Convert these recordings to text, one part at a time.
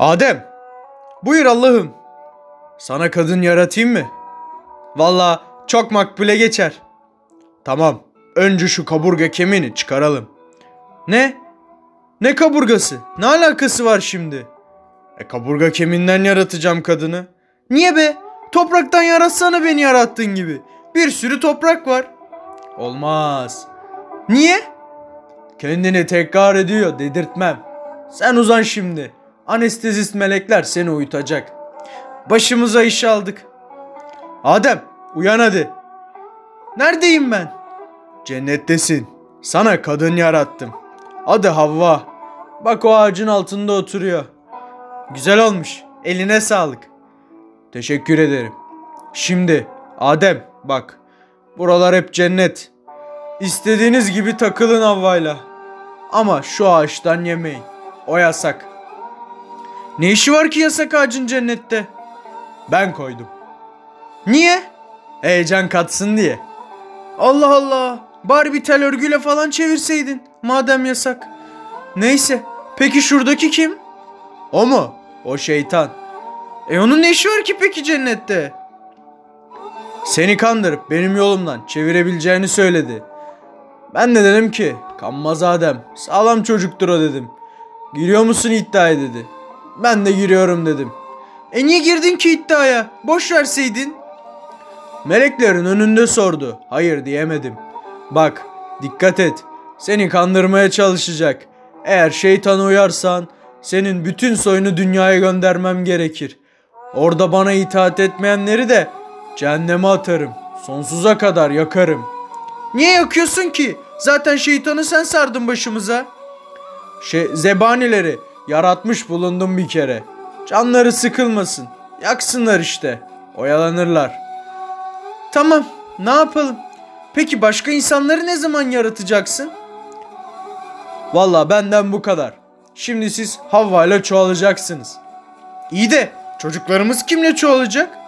Adem, buyur Allah'ım. Sana kadın yaratayım mı? Valla çok makbule geçer. Tamam, önce şu kaburga kemiğini çıkaralım. Ne? Ne kaburgası? Ne alakası var şimdi? E kaburga kemiğinden yaratacağım kadını. Niye be? Topraktan yaratsana beni yarattığın gibi. Bir sürü toprak var. Olmaz. Niye? Kendini tekrar ediyor dedirtmem. Sen uzan şimdi. Anestezist melekler seni uyutacak. Başımıza iş aldık. Adem uyan hadi. Neredeyim ben? Cennettesin. Sana kadın yarattım. Adı Havva. Bak o ağacın altında oturuyor. Güzel olmuş. Eline sağlık. Teşekkür ederim. Şimdi Adem bak. Buralar hep cennet. İstediğiniz gibi takılın Havva'yla. Ama şu ağaçtan yemeyin. O yasak. Ne işi var ki yasak ağacın cennette? Ben koydum. Niye? Heyecan katsın diye. Allah Allah. Bari bir tel örgüyle falan çevirseydin. Madem yasak. Neyse. Peki şuradaki kim? O mu? O şeytan. E onun ne işi var ki peki cennette? Seni kandırıp benim yolumdan çevirebileceğini söyledi. Ben de dedim ki kanmaz Adem sağlam çocuktur o dedim. Giriyor musun iddiaya dedi. Ben de giriyorum dedim. E niye girdin ki iddiaya? Boş verseydin. Meleklerin önünde sordu. Hayır diyemedim. Bak dikkat et. Seni kandırmaya çalışacak. Eğer şeytana uyarsan senin bütün soyunu dünyaya göndermem gerekir. Orada bana itaat etmeyenleri de cehenneme atarım. Sonsuza kadar yakarım. Niye yakıyorsun ki? Zaten şeytanı sen sardın başımıza. Şey, zebanileri yaratmış bulundum bir kere. Canları sıkılmasın. Yaksınlar işte. Oyalanırlar. Tamam, ne yapalım? Peki başka insanları ne zaman yaratacaksın? Valla benden bu kadar. Şimdi siz Havva ile çoğalacaksınız. İyi de çocuklarımız kimle çoğalacak?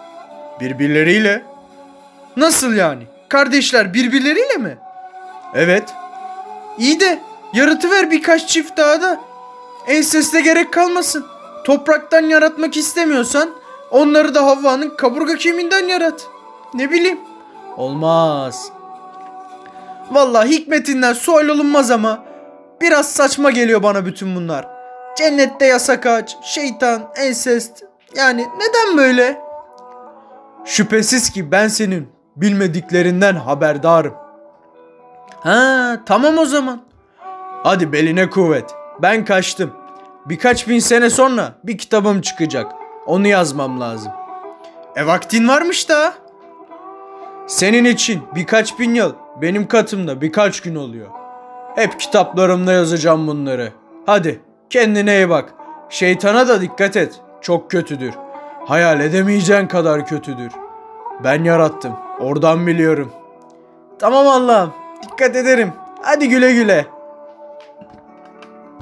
Birbirleriyle. Nasıl yani? Kardeşler birbirleriyle mi? Evet. İyi de yaratıver birkaç çift daha da. Enseste gerek kalmasın. Topraktan yaratmak istemiyorsan onları da Havva'nın kaburga kemiğinden yarat. Ne bileyim. Olmaz. Vallahi hikmetinden sual olunmaz ama biraz saçma geliyor bana bütün bunlar. Cennette yasak ağaç, şeytan, ensest. Yani neden böyle? Şüphesiz ki ben senin bilmediklerinden haberdarım. Ha tamam o zaman. Hadi beline kuvvet. Ben kaçtım. Birkaç bin sene sonra bir kitabım çıkacak. Onu yazmam lazım. E vaktin varmış da. Senin için birkaç bin yıl, benim katımda birkaç gün oluyor. Hep kitaplarımda yazacağım bunları. Hadi kendine iyi bak. Şeytana da dikkat et. Çok kötüdür. Hayal edemeyeceğin kadar kötüdür. Ben yarattım. Oradan biliyorum. Tamam Allah'ım. Dikkat ederim. Hadi güle güle.